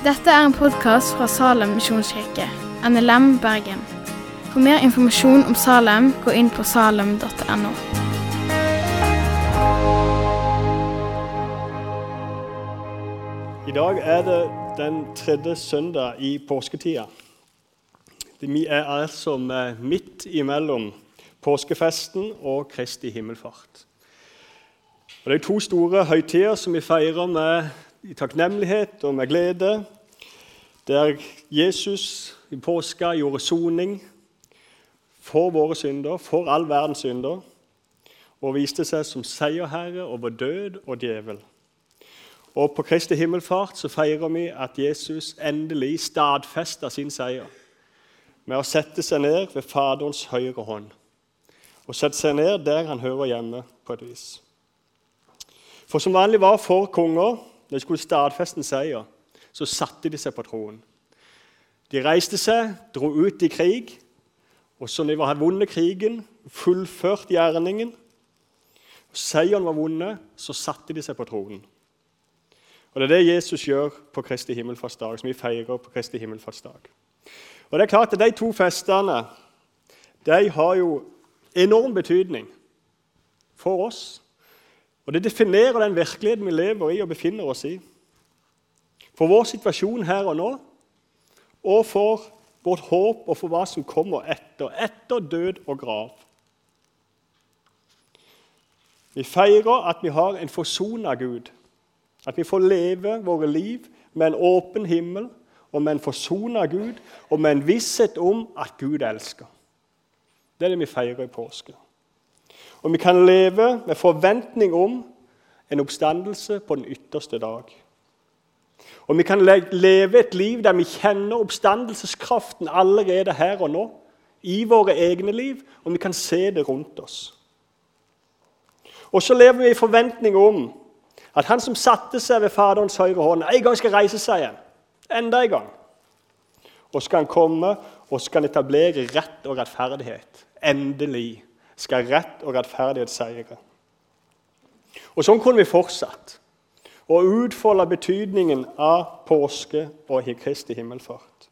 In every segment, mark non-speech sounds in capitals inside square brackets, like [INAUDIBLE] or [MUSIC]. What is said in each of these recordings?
Dette er en podkast fra Salem misjonskirke, NLM Bergen. For mer informasjon om Salem, gå inn på salem.no. I dag er det den tredje søndag i påsketida. Vi er altså midt imellom påskefesten og Kristi himmelfart. Og Det er to store høytider som vi feirer med i takknemlighet og med glede. Der Jesus i påska gjorde soning for våre synder, for all verdens synder, og viste seg som seierherre over død og djevel. Og På Kristi himmelfart så feirer vi at Jesus endelig stadfester sin seier med å sette seg ned ved Faderens høyre hånd. Og sette seg ned der han hører hjemme, på et vis. For som vanlig var for konger når de skulle stadfeste en seier, så satte de seg på troen. De reiste seg, dro ut i krig, og når de hadde vunnet krigen, fullført gjerningen, og seieren var vunnet, så satte de seg på tronen. Og Det er det Jesus gjør på Kristi himmelfartsdag, som vi feirer på Kristi himmelfartsdag. Og det er klart at De to festene de har jo enorm betydning for oss. Og Det definerer den virkeligheten vi lever i og befinner oss i. For vår situasjon her og nå, og for vårt håp og for hva som kommer etter, etter død og grav. Vi feirer at vi har en forsona Gud at vi får leve våre liv med en åpen himmel og med en forsona Gud og med en visshet om at Gud elsker. Det er det vi feirer i påske. Og vi kan leve med forventning om en oppstandelse på den ytterste dag. Og vi kan leve et liv der vi kjenner oppstandelseskraften allerede her og nå, i våre egne liv, og vi kan se det rundt oss. Og så lever vi i forventning om at han som satte seg ved Faderens høyre hånd, en gang skal reise seg igjen. Enda en gang. Og skal han komme og skal etablere rett og rettferdighet. Endelig skal rett og rettferdighet seire. Og Sånn kunne vi fortsatt å utfolde betydningen av påske og Kristi himmelfart.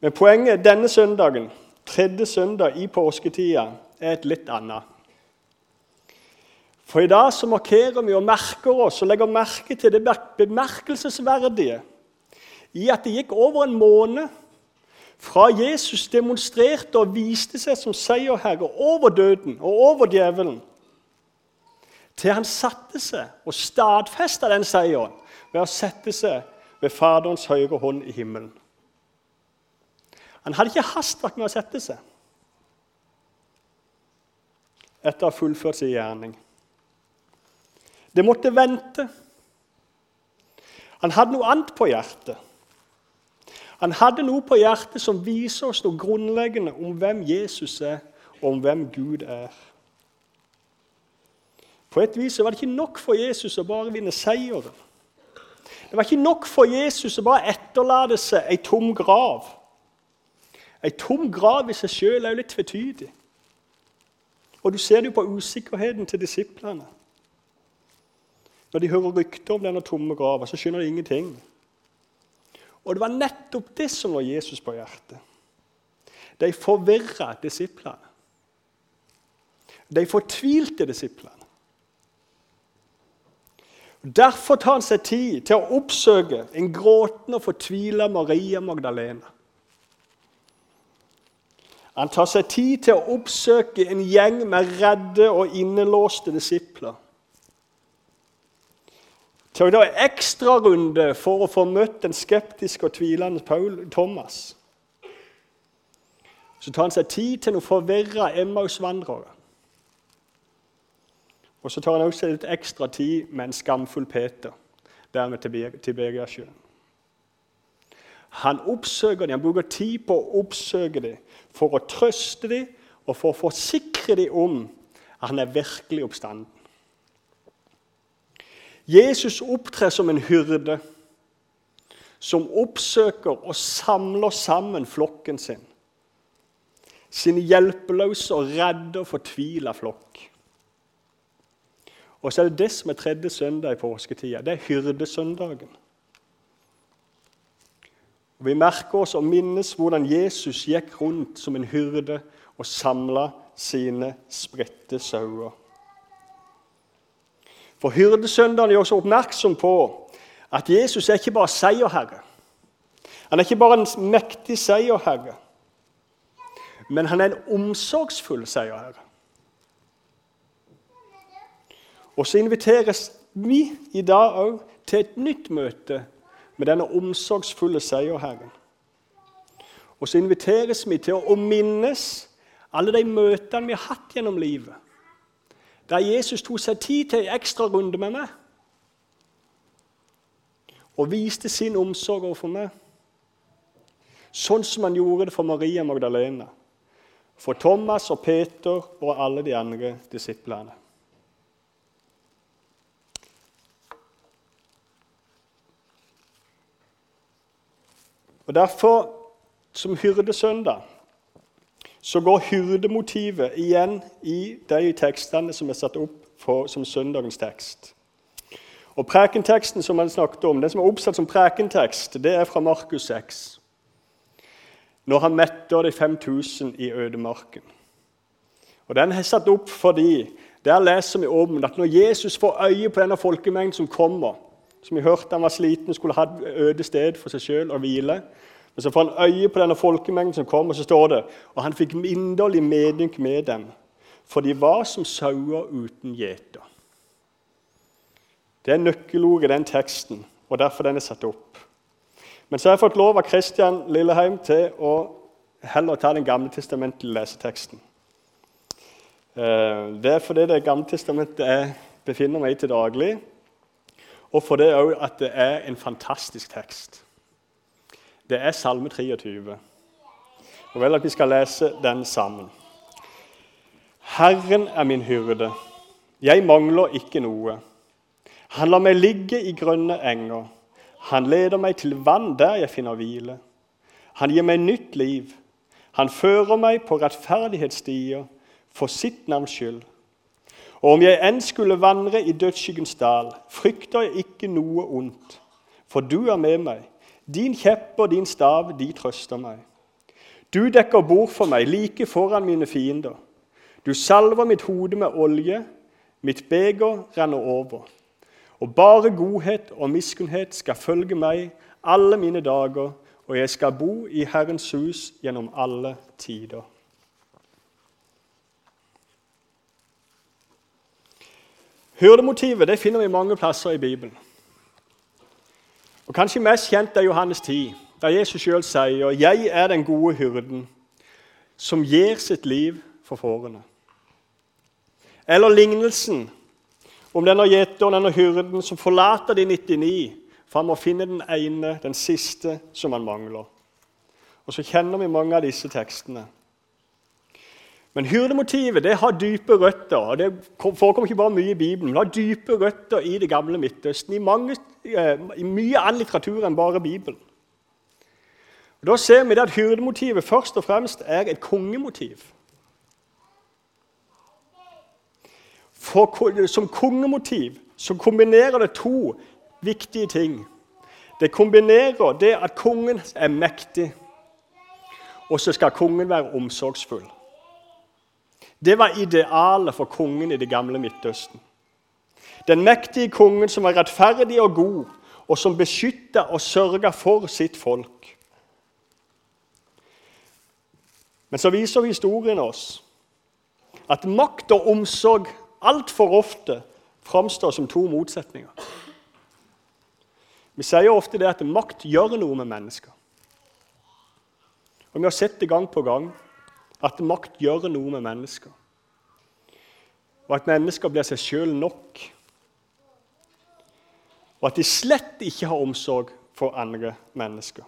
Men poenget denne søndagen, tredje søndag i påsketida, er et litt annet. For i dag så markerer vi og merker oss og legger merke til det bemerkelsesverdige i at det gikk over en måned fra Jesus demonstrerte og viste seg som seierherre over døden og over djevelen, til han satte seg og stadfesta den seieren ved å sette seg ved Faderens høyre hånd i himmelen. Han hadde ikke hastverk med å sette seg etter å ha fullført sin gjerning. Det måtte vente. Han hadde noe annet på hjertet. Han hadde noe på hjertet som viser oss noe grunnleggende om hvem Jesus er, og om hvem Gud er. På et vis var det ikke nok for Jesus å bare vinne seieren. Det var ikke nok for Jesus å bare etterlate seg ei tom grav. Ei tom grav i seg sjøl er jo litt tvetydig. Og Du ser det jo på usikkerheten til disiplene. Når de hører rykter om denne tomme grava, så skjønner de ingenting. Og det var nettopp det som var Jesus på hjertet. De forvirra disiplene. De fortvilte disiplene. Derfor tar han seg tid til å oppsøke en gråtende og fortvila Maria Magdalena. Han tar seg tid til å oppsøke en gjeng med redde og innelåste disipler så det en ekstrarunde for å få møtt den skeptiske og tvilende Paul Thomas. Så tar han seg tid til noen forvirra Emmaus-vandrere. Og så tar han også litt ekstra tid med en skamfull Peter der med Tiberiasjøen. Han oppsøker dem, han bruker tid på å oppsøke dem for å trøste dem og for å forsikre dem om at han er virkelig oppstanden. Jesus opptrer som en hyrde som oppsøker og samler sammen flokken sin. Sin hjelpeløse og redde og fortvila flokk. Og så er det det som er tredje søndag i påsketida. Det er hyrdesøndagen. Og Vi merker oss og minnes hvordan Jesus gikk rundt som en hyrde og samla sine spredte sauer. For Hyrdesøndene gjør oss oppmerksom på at Jesus er ikke bare seierherre. Han er ikke bare en mektig seierherre, men han er en omsorgsfull seierherre. Og så inviteres vi i dag òg til et nytt møte med denne omsorgsfulle seierherren. Og så inviteres vi til å minnes alle de møtene vi har hatt gjennom livet. Der Jesus tok seg tid til en ekstra runde med meg og viste sin omsorg overfor meg. Sånn som han gjorde det for Maria Magdalena, for Thomas og Peter og alle de andre disiplene. Og Derfor, som hyrdesøndag, så går hyrdemotivet igjen i de tekstene som er satt opp for, som søndagens tekst. Og Prekenteksten som han snakket om, den som er oppsatt som prekentekst, det er fra Markus 6. Når han metter de 5000 i ødemarken. Og Den er satt opp fordi der leser vi om at når Jesus får øye på denne folkemengden som kommer Som vi hørte han var sliten, skulle ha et øde sted for seg sjøl og hvile. Men så får han øye på denne folkemengden som kom, og så står det og han fikk inderlig medynk med dem, for de var som sauer uten gjeter. Det er nøkkelordet i den teksten, og derfor den er satt opp. Men så har jeg fått lov av Kristian Lilleheim til å heller ta den gamle testamentlige leseteksten. Eh, det er fordi Det gamle testamentet jeg befinner meg i til daglig, og fordi at det er en fantastisk tekst. Det er Salme 23. Og vel at vi skal lese den sammen. Herren er min hyrde. Jeg mangler ikke noe. Han lar meg ligge i grønne enger. Han leder meg til vann der jeg finner hvile. Han gir meg nytt liv. Han fører meg på rettferdighetsstier for sitt navns skyld. Og om jeg enn skulle vandre i dødsskyggens dal, frykter jeg ikke noe ondt, for du er med meg. Din kjepp og din stav, de trøster meg. Du dekker bord for meg like foran mine fiender. Du salver mitt hode med olje, mitt beger renner over. Og bare godhet og miskunnhet skal følge meg alle mine dager, og jeg skal bo i Herrens hus gjennom alle tider. Hyrdemotivet finner vi mange plasser i Bibelen. Og Kanskje mest kjent er Johannes 10, der Jesus sjøl sier 'Jeg er den gode hyrden, som gir sitt liv for fårene'. Eller lignelsen om denne gjeteren, denne hyrden, som forlater de 99 for han må finne den ene, den siste, som han mangler. Og Så kjenner vi mange av disse tekstene. Men hyrdemotivet det har dype røtter. og Det forekommer ikke bare mye i Bibelen, men det har dype røtter i det gamle Midtøsten. I, mange, eh, i mye annen litteratur enn bare Bibelen. Og da ser vi at hyrdemotivet først og fremst er et kongemotiv. For, som kongemotiv så kombinerer det to viktige ting. Det kombinerer det at kongen er mektig, og så skal kongen være omsorgsfull. Det var idealet for kongen i det gamle Midtøsten. Den mektige kongen som var rettferdig og god, og som beskytta og sørga for sitt folk. Men så viser historien oss at makt og omsorg altfor ofte framstår som to motsetninger. Vi sier ofte det at makt gjør noe med mennesker. Og Vi har sett det gang på gang at makt gjør noe med mennesker. Og at mennesker blir seg sjøl nok. Og at de slett ikke har omsorg for andre mennesker.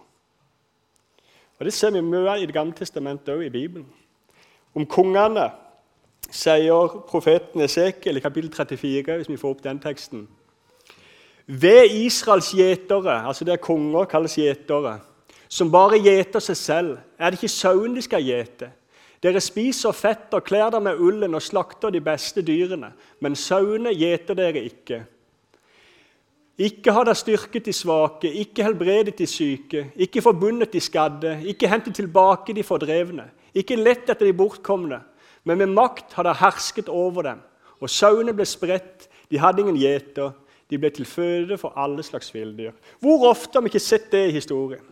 Og Det ser vi mye i Det gamle testamentet og i Bibelen. Om kongene sier profeten Esekiel i kapittel 34, hvis vi får opp den teksten. Ved Israels gjetere, altså det er konger kalles gjetere, som bare gjeter seg selv, er det ikke sauene de skal gjete. Dere spiser fett og kler dere med ullen og slakter de beste dyrene, men sauene gjeter dere ikke. Ikke har de styrket de svake, ikke helbredet de syke, ikke forbundet de skadde, ikke hentet tilbake de fordrevne, ikke lett etter de bortkomne, men med makt har de hersket over dem. Og sauene ble spredt, de hadde ingen gjeter, de ble til føde for alle slags villdyr. Hvor ofte har vi ikke sett det i historien?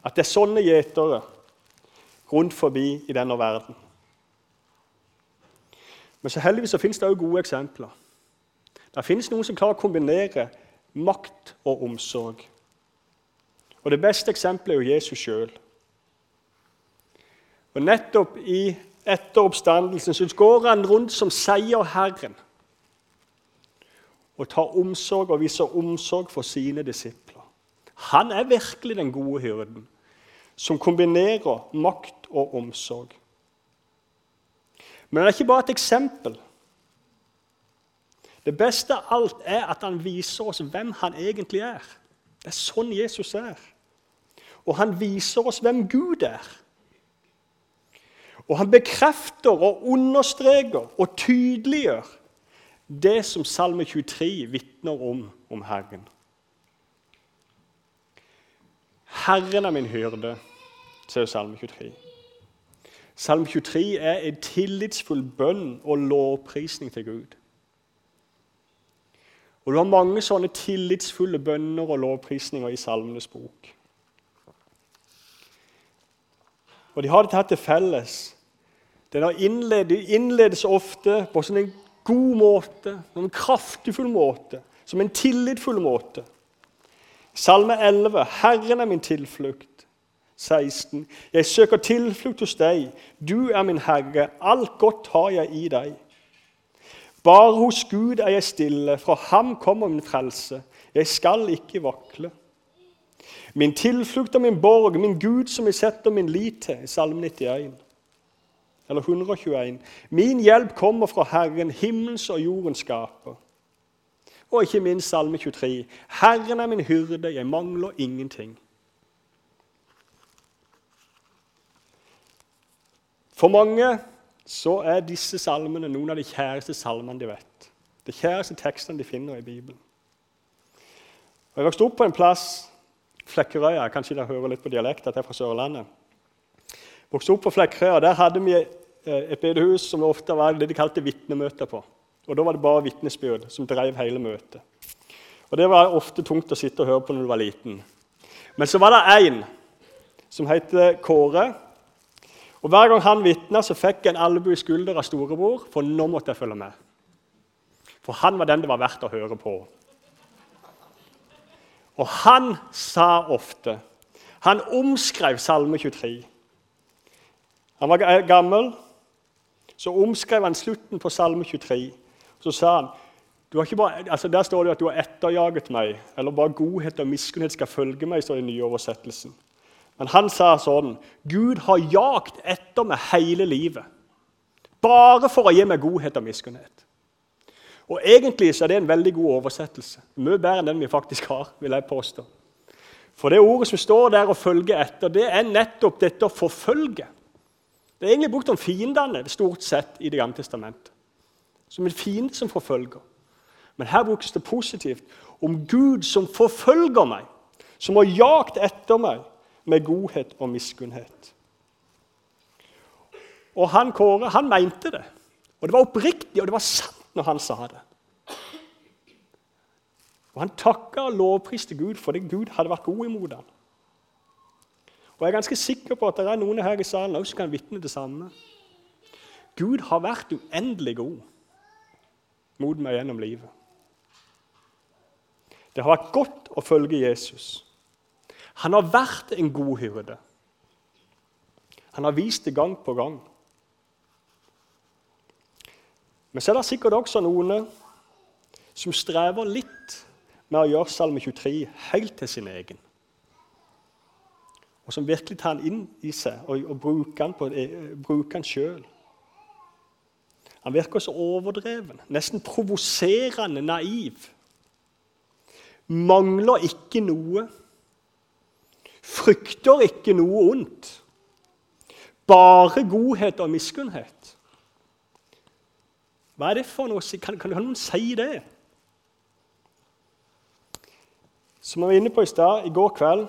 At det er sånne gjetere rundt forbi i denne verden. Men så heldigvis så finnes det òg gode eksempler. Det finnes noen som klarer å kombinere makt og omsorg. Og Det beste eksempelet er jo Jesus sjøl. Og nettopp i etter oppstandelsen så går han rundt som seierherren og tar omsorg og viser omsorg for sine disipler. Han er virkelig den gode hyrden, som kombinerer makt og omsorg. Men det er ikke bare et eksempel. Det beste av alt er at han viser oss hvem han egentlig er. Det er sånn Jesus er. Og han viser oss hvem Gud er. Og han bekrefter og understreker og tydeliggjør det som Salme 23 vitner om om Herren. Herren er min hyrde, sier Salme 23. Salme 23 er en tillitsfull bønn og lovprisning til Gud. Og Du har mange sånne tillitsfulle bønner og lovprisninger i Salmenes bok. Og De har dette til felles den innledes ofte på sånn en god måte, på en kraftfull måte, som en tillitfull måte. Salme 11.: Herren er min tilflukt. 16. Jeg søker tilflukt hos deg. Du er min Herre. Alt godt har jeg i deg. Bare hos Gud er jeg stille. Fra ham kommer min frelse. Jeg skal ikke vakle. Min tilflukt og min borg, min Gud som jeg setter min lit til. Salme 91 eller 121. Min hjelp kommer fra Herren, himmels og jordens skaper. Og ikke minst Salme 23. Herren er min hyrde, jeg mangler ingenting. For mange så er disse salmene noen av de kjæreste salmene de vet. De kjæreste tekstene de finner i Bibelen. Og jeg vokste opp på en plass, Flekkerøya. Kanskje dere hører litt på dialekt, at jeg er fra Sørlandet. Jeg vokste opp på Flekkerøya. Der hadde vi Eh, et bedehus som ofte var det de kalte vitnemøter på. Og Da var det bare vitnesbyrd som drev hele møtet. Og Det var ofte tungt å sitte og høre på når du var liten. Men så var det én som het Kåre. Og Hver gang han vitna, fikk jeg en albue i skulderen av storebror, for nå måtte jeg følge med. For han var den det var verdt å høre på. Og han sa ofte Han omskrev Salme 23. Han var gammel, så omskrev han slutten på Salme 23. Så sa han bare, altså Der står det at du har etterjaget meg, eller bare godhet og miskunnhet skal følge meg. står det i nye oversettelsen. Men han sa sånn Gud har jagd etter meg hele livet. Bare for å gi meg godhet og miskunnhet. Og Egentlig så er det en veldig god oversettelse. Mye bedre enn den vi faktisk har. vil jeg påstå. For det ordet som står der og følger etter, det er nettopp dette å forfølge. Det er egentlig brukt om fiendene stort sett i Det gamle testamentet. Som en fiende som forfølger. Men her brukes det positivt om Gud som forfølger meg, som har jagt etter meg med godhet og miskunnhet. Og han Kåre han mente det. Og det var oppriktig, og det var sant når han sa det. Og Han takka og lovpriste Gud fordi Gud hadde vært god imot ham. Og jeg er ganske sikker på at det er noen her i salen også som kan vitne det samme. Gud har vært uendelig god mot meg gjennom livet. Det har vært godt å følge Jesus. Han har vært en god hyrde. Han har vist det gang på gang. Men så er det sikkert også noen som strever litt med å gjøre Salme 23 helt til sin egen og som virkelig tar den inn i seg og, og bruker den, på, sjøl. Han virker så overdreven, nesten provoserende naiv. Mangler ikke noe. Frykter ikke noe ondt. Bare godhet og miskunnhet. Hva er det for noe? Kan, kan noen si det? Som jeg var inne på i stad, i går kveld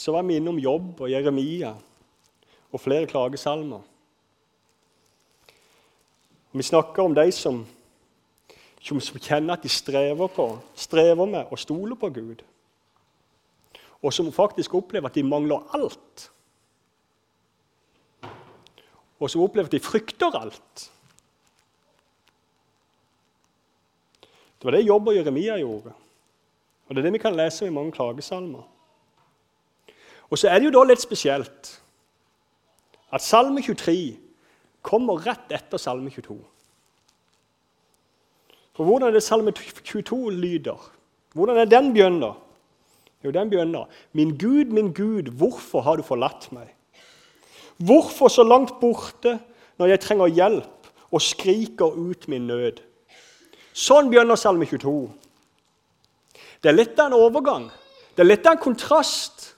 så var vi innom Jobb og Jeremia og flere klagesalmer. Vi snakker om de som, som kjenner at de strever, på, strever med å stole på Gud. Og som faktisk opplever at de mangler alt. Og som opplever at de frykter alt. Det var det Jobb og Jeremia gjorde. Og Det er det vi kan lese i mange klagesalmer. Og så er det jo da litt spesielt at Salme 23 kommer rett etter Salme 22. For hvordan er det Salme 22 lyder? Hvordan er den begynner? Jo, den begynner Min Gud, min Gud, hvorfor har du forlatt meg? Hvorfor så langt borte når jeg trenger hjelp og skriker ut min nød? Sånn begynner Salme 22. Det er litt av en overgang. Det er litt av en kontrast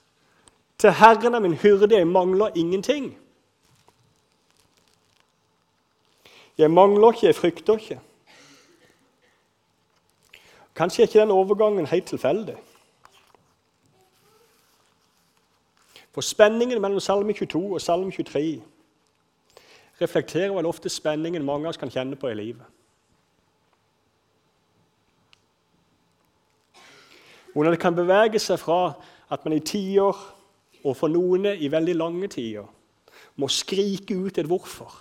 til 'Herren er min hyrde, jeg mangler ingenting'. Jeg mangler ikke, jeg frykter ikke. Kanskje er ikke den overgangen helt tilfeldig. For spenningen mellom Salme 22 og Salme 23 reflekterer vel ofte spenningen mange av oss kan kjenne på i livet. Hvordan det kan bevege seg fra at man i tider, og for noen i veldig lange tider, må skrike ut et hvorfor.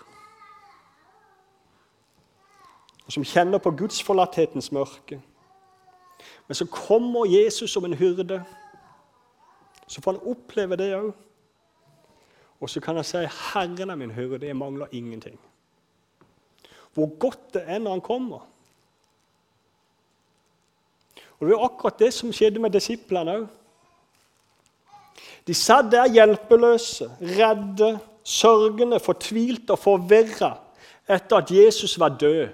Og som kjenner på gudsforlatthetens mørke. Men så kommer Jesus som en hyrde. Så får han oppleve det òg. Og så kan han si 'Herren er min hyrde, jeg mangler ingenting'. Hvor godt det er når han kommer. Og Det var akkurat det som skjedde med disiplene òg. De satt der hjelpeløse, redde, sørgende, fortvilte og forvirra etter at Jesus var død.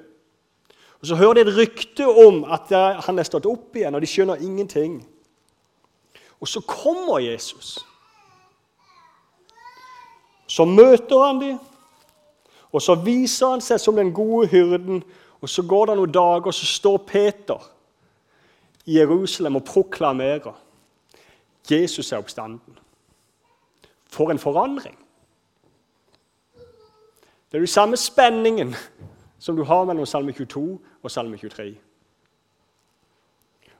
Og Så hører de et rykte om at han er stått opp igjen, og de skjønner ingenting. Og så kommer Jesus. Så møter han dem, og så viser han seg som den gode hyrden. Og Så går det noen dager, og så står Peter i Jerusalem og proklamerer Jesus er oppstanden. For en forandring! Det er den samme spenningen som du har mellom Salme 22 og Salme 23.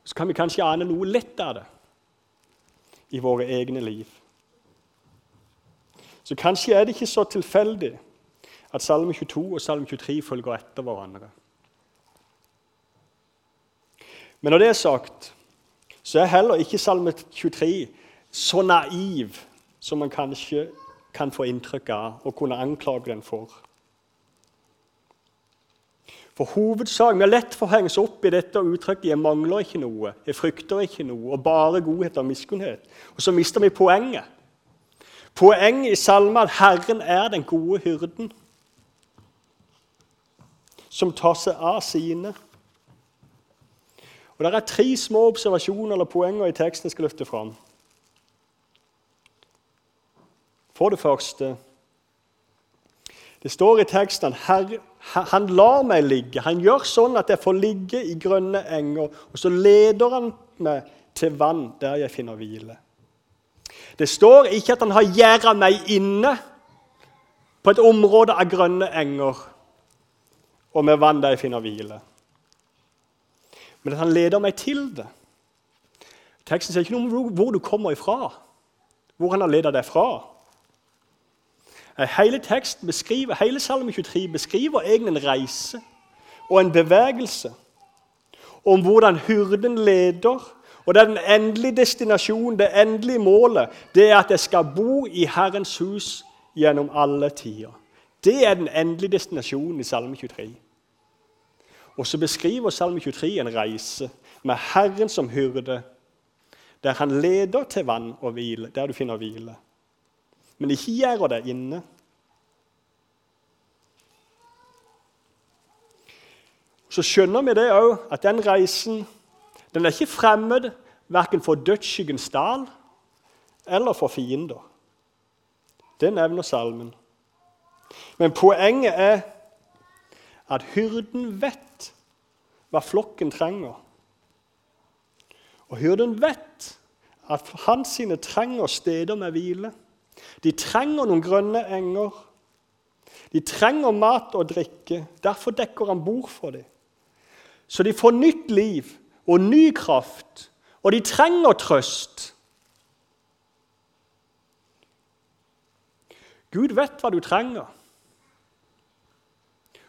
Så kan vi kanskje ane noe litt av det i våre egne liv. Så kanskje er det ikke så tilfeldig at Salme 22 og Salme 23 følger etter hverandre. Men når det er sagt, så er heller ikke Salme 23 så naiv som man kanskje kan få inntrykk av og kunne anklage den for. For hovedsaken, har lett for å henge opp i dette uttrykket 'jeg mangler ikke noe', 'jeg frykter ikke noe', og bare godhet og miskunnhet. Og så mister vi poenget. Poenget i salmen er at Herren er den gode hyrden som tar seg av sine. Og Det er tre små observasjoner eller poenger i teksten jeg skal løfte fram. For det første Det står i teksten at han lar meg ligge. Han gjør sånn at jeg får ligge i grønne enger. Og så leder han meg til vann der jeg finner hvile. Det står ikke at han har gjerda meg inne på et område av grønne enger og med vann der jeg finner hvile men at han leder meg til det. Teksten sier ikke noe om hvor du kommer ifra, hvor han har ledet deg fra. Hele teksten beskriver, hele Salme 23 beskriver egentlig en reise og en bevegelse om hvordan hyrden leder. Og det er den endelige destinasjonen, det endelige målet, det er at jeg skal bo i Herrens hus gjennom alle tider. Det er den endelige destinasjonen i Salme 23. Og så beskriver Salme 23 en reise med Herren som hyrde, der han leder til vann og hvile, der du finner hvile. Men ikke gjør det inne. Så skjønner vi det òg, at den reisen den er ikke fremmed verken for dødsskyggens dal eller for fiender. Det nevner salmen. Men poenget er at hyrden vet hva flokken trenger. Og hyrden vet at hans sine trenger steder med hvile. De trenger noen grønne enger. De trenger mat og drikke. Derfor dekker han bord for dem. Så de får nytt liv og ny kraft, og de trenger trøst. Gud vet hva du trenger.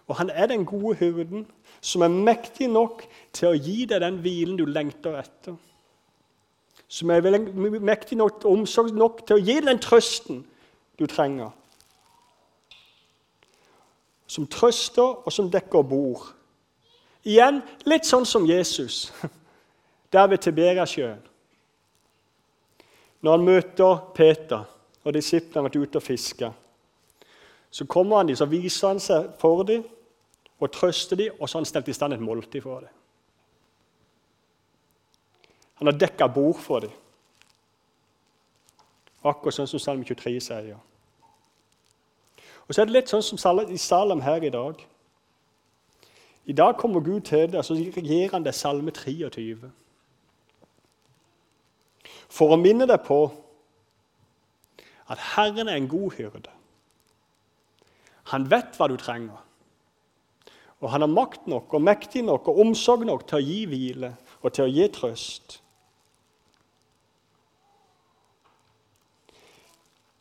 Og han er den gode hyrden som er mektig nok til å gi deg den hvilen du lengter etter. Som er mektig nok, omsorg nok til å gi den trøsten du trenger. Som trøster, og som dekker bord. Igjen litt sånn som Jesus [LAUGHS] der ved Tiberiasjøen. Når han møter Peter og disiplene har vært ute og fiska, så kommer han dem, så viser han seg for dem og trøster dem, og så har han stelt i stand et måltid for dem. Han har dekka bord for dem. Akkurat sånn som Salme 23 sier. Og så er det litt sånn som i Salem her i dag. I dag kommer Gud til deg, så gir han deg Salme 23. For å minne deg på at Herren er en god hyrde. Han vet hva du trenger. Og han har makt nok og mektig nok og omsorg nok til å gi hvile og til å gi trøst.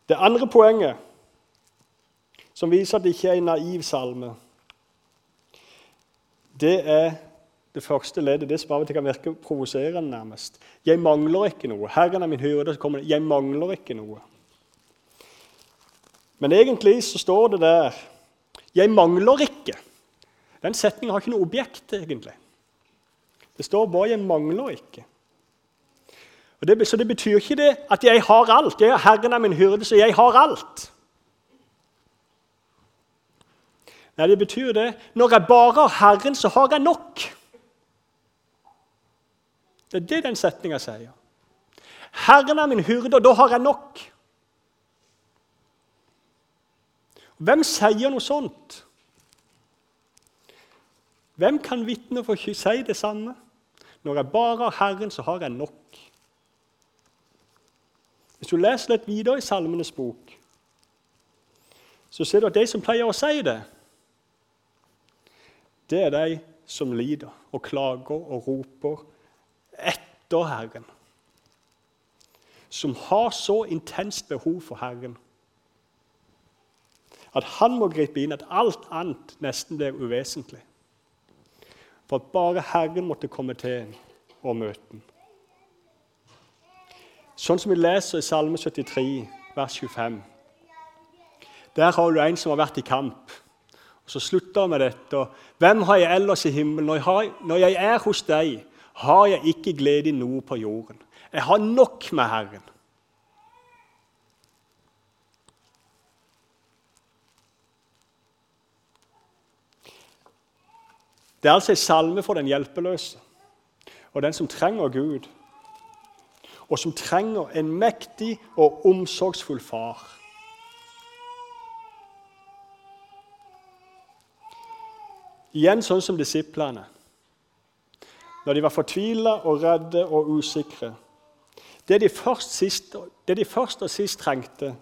Det andre poenget, som viser at det ikke er en naiv salme, det er det første leddet, det som av og til kan virke provoserende nærmest. Jeg mangler ikke noe. Herren er min hyrde. Så kommer det, jeg mangler ikke noe. Men egentlig så står det der Jeg mangler ikke. Den setningen har ikke noe objekt, egentlig. Det står bare 'jeg mangler ikke'. Det, så det betyr ikke det at jeg har alt. Jeg, Herren er min hyrde, så jeg har alt. Nei, det betyr det når jeg bare har Herren, så har jeg nok. Det er det den setninga sier. Herren er min hyrde, og da har jeg nok. Hvem sier noe sånt? Hvem kan vitne for å si det samme? Når jeg bare har Herren, så har jeg nok. Hvis du leser litt videre i Salmenes bok, så ser du at de som pleier å si det, det er de som lider og klager og roper etter Herren. Som har så intenst behov for Herren at han må gripe inn, at alt annet nesten blir uvesentlig. For at bare Herren måtte komme til og møte ham. Sånn som vi leser i Salme 73, vers 25. Der har du en som har vært i kamp. Og Så slutter han med dette. Hvem har jeg ellers i himmelen? Når jeg, har, når jeg er hos deg, har jeg ikke glede i noe på jorden. Jeg har nok med Herren. Det er altså en salme for den hjelpeløse og den som trenger Gud og som trenger en mektig og omsorgsfull far. Igjen sånn som disiplene. Når de var fortvila og redde og usikre. Det de, sist, det de først og sist trengte,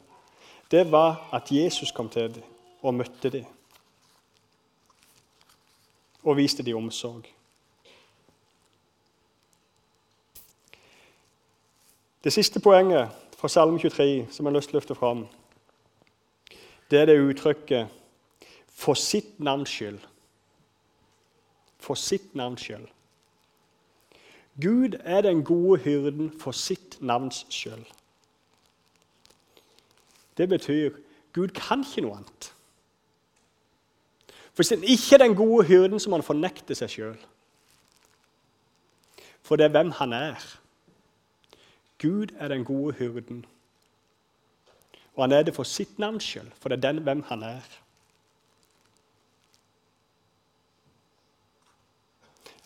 det var at Jesus kom til dem og møtte dem. Og viste dem omsorg. Det siste poenget fra Salme 23 som jeg har lyst til å løfte fram, det er det uttrykket 'for sitt navns skyld'. For sitt navns skyld. Gud er den gode hyrden for sitt navns skyld. Det betyr Gud kan ikke noe annet. For Hvis han ikke er den gode hyrden, så må han fornekte seg sjøl. For det er hvem han er. Gud er den gode hyrden. Og han er det for sitt navns skyld, for det er den hvem han er.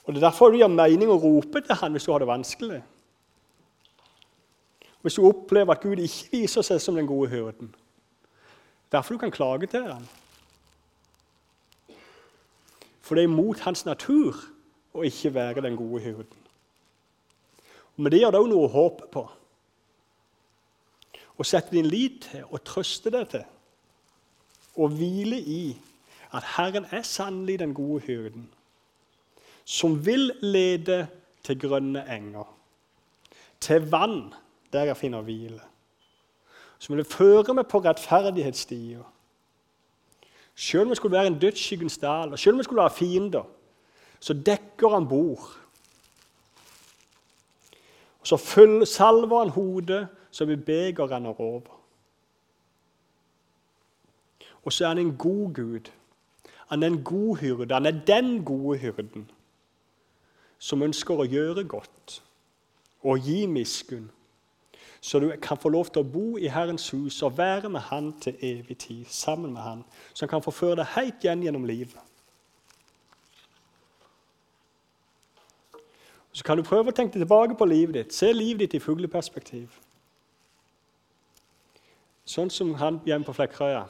Og Det er derfor det gir mening å rope til han hvis du har det vanskelig. Hvis du opplever at Gud ikke viser seg som den gode hyrden. Derfor du kan klage til ham. For det er imot hans natur å ikke være den gode hyrden. Men det gir det òg noe å håpe på. Å sette din lit til og trøste deg til. Og hvile i at Herren er sannelig den gode hyrden, som vil lede til grønne enger, til vann der jeg finner hvile. Som vil føre meg på rettferdighetsstier. Selv om det skulle være en dødsskyggens dal, og selv om det skulle være fiender, så dekker han bord. Og Så salver han hodet så vi beger renner over. Og så er han en god Gud. Han er en god hyrde. Han er den gode hyrden som ønsker å gjøre godt og gi miskunn. Så du kan få lov til å bo i Herrens hus og være med Han til evig tid. sammen med Han, han kan få føre deg helt igjen gjennom livet. Så kan du prøve å tenke tilbake på livet ditt. Se livet ditt i fugleperspektiv. Sånn som han hjemme på Flekkerøya,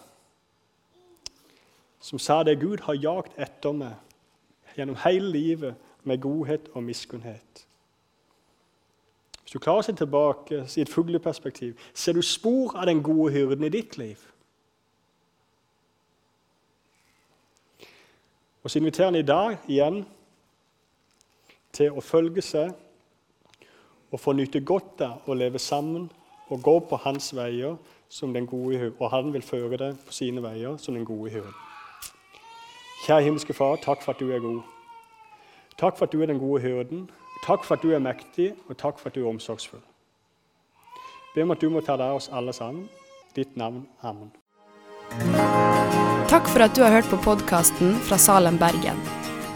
som sa det Gud har jagt etter meg gjennom hele livet med godhet og miskunnhet. Hvis du klarer å se tilbake i et fugleperspektiv, ser du spor av den gode hyrden i ditt liv. Og så inviterer han i dag igjen til å følge seg og få nyte godt av å leve sammen og gå på hans veier som den gode hyrde, og han vil føre deg på sine veier som den gode hyrde. Kjære himmelske Far, takk for at du er god. Takk for at du er den gode hyrden. Takk for at du er mektig, og takk for at du er omsorgsfull. Be om at du må ta deg av oss alle sammen. Ditt navn. Amen. Takk for at du har hørt på podkasten fra Salem, Bergen.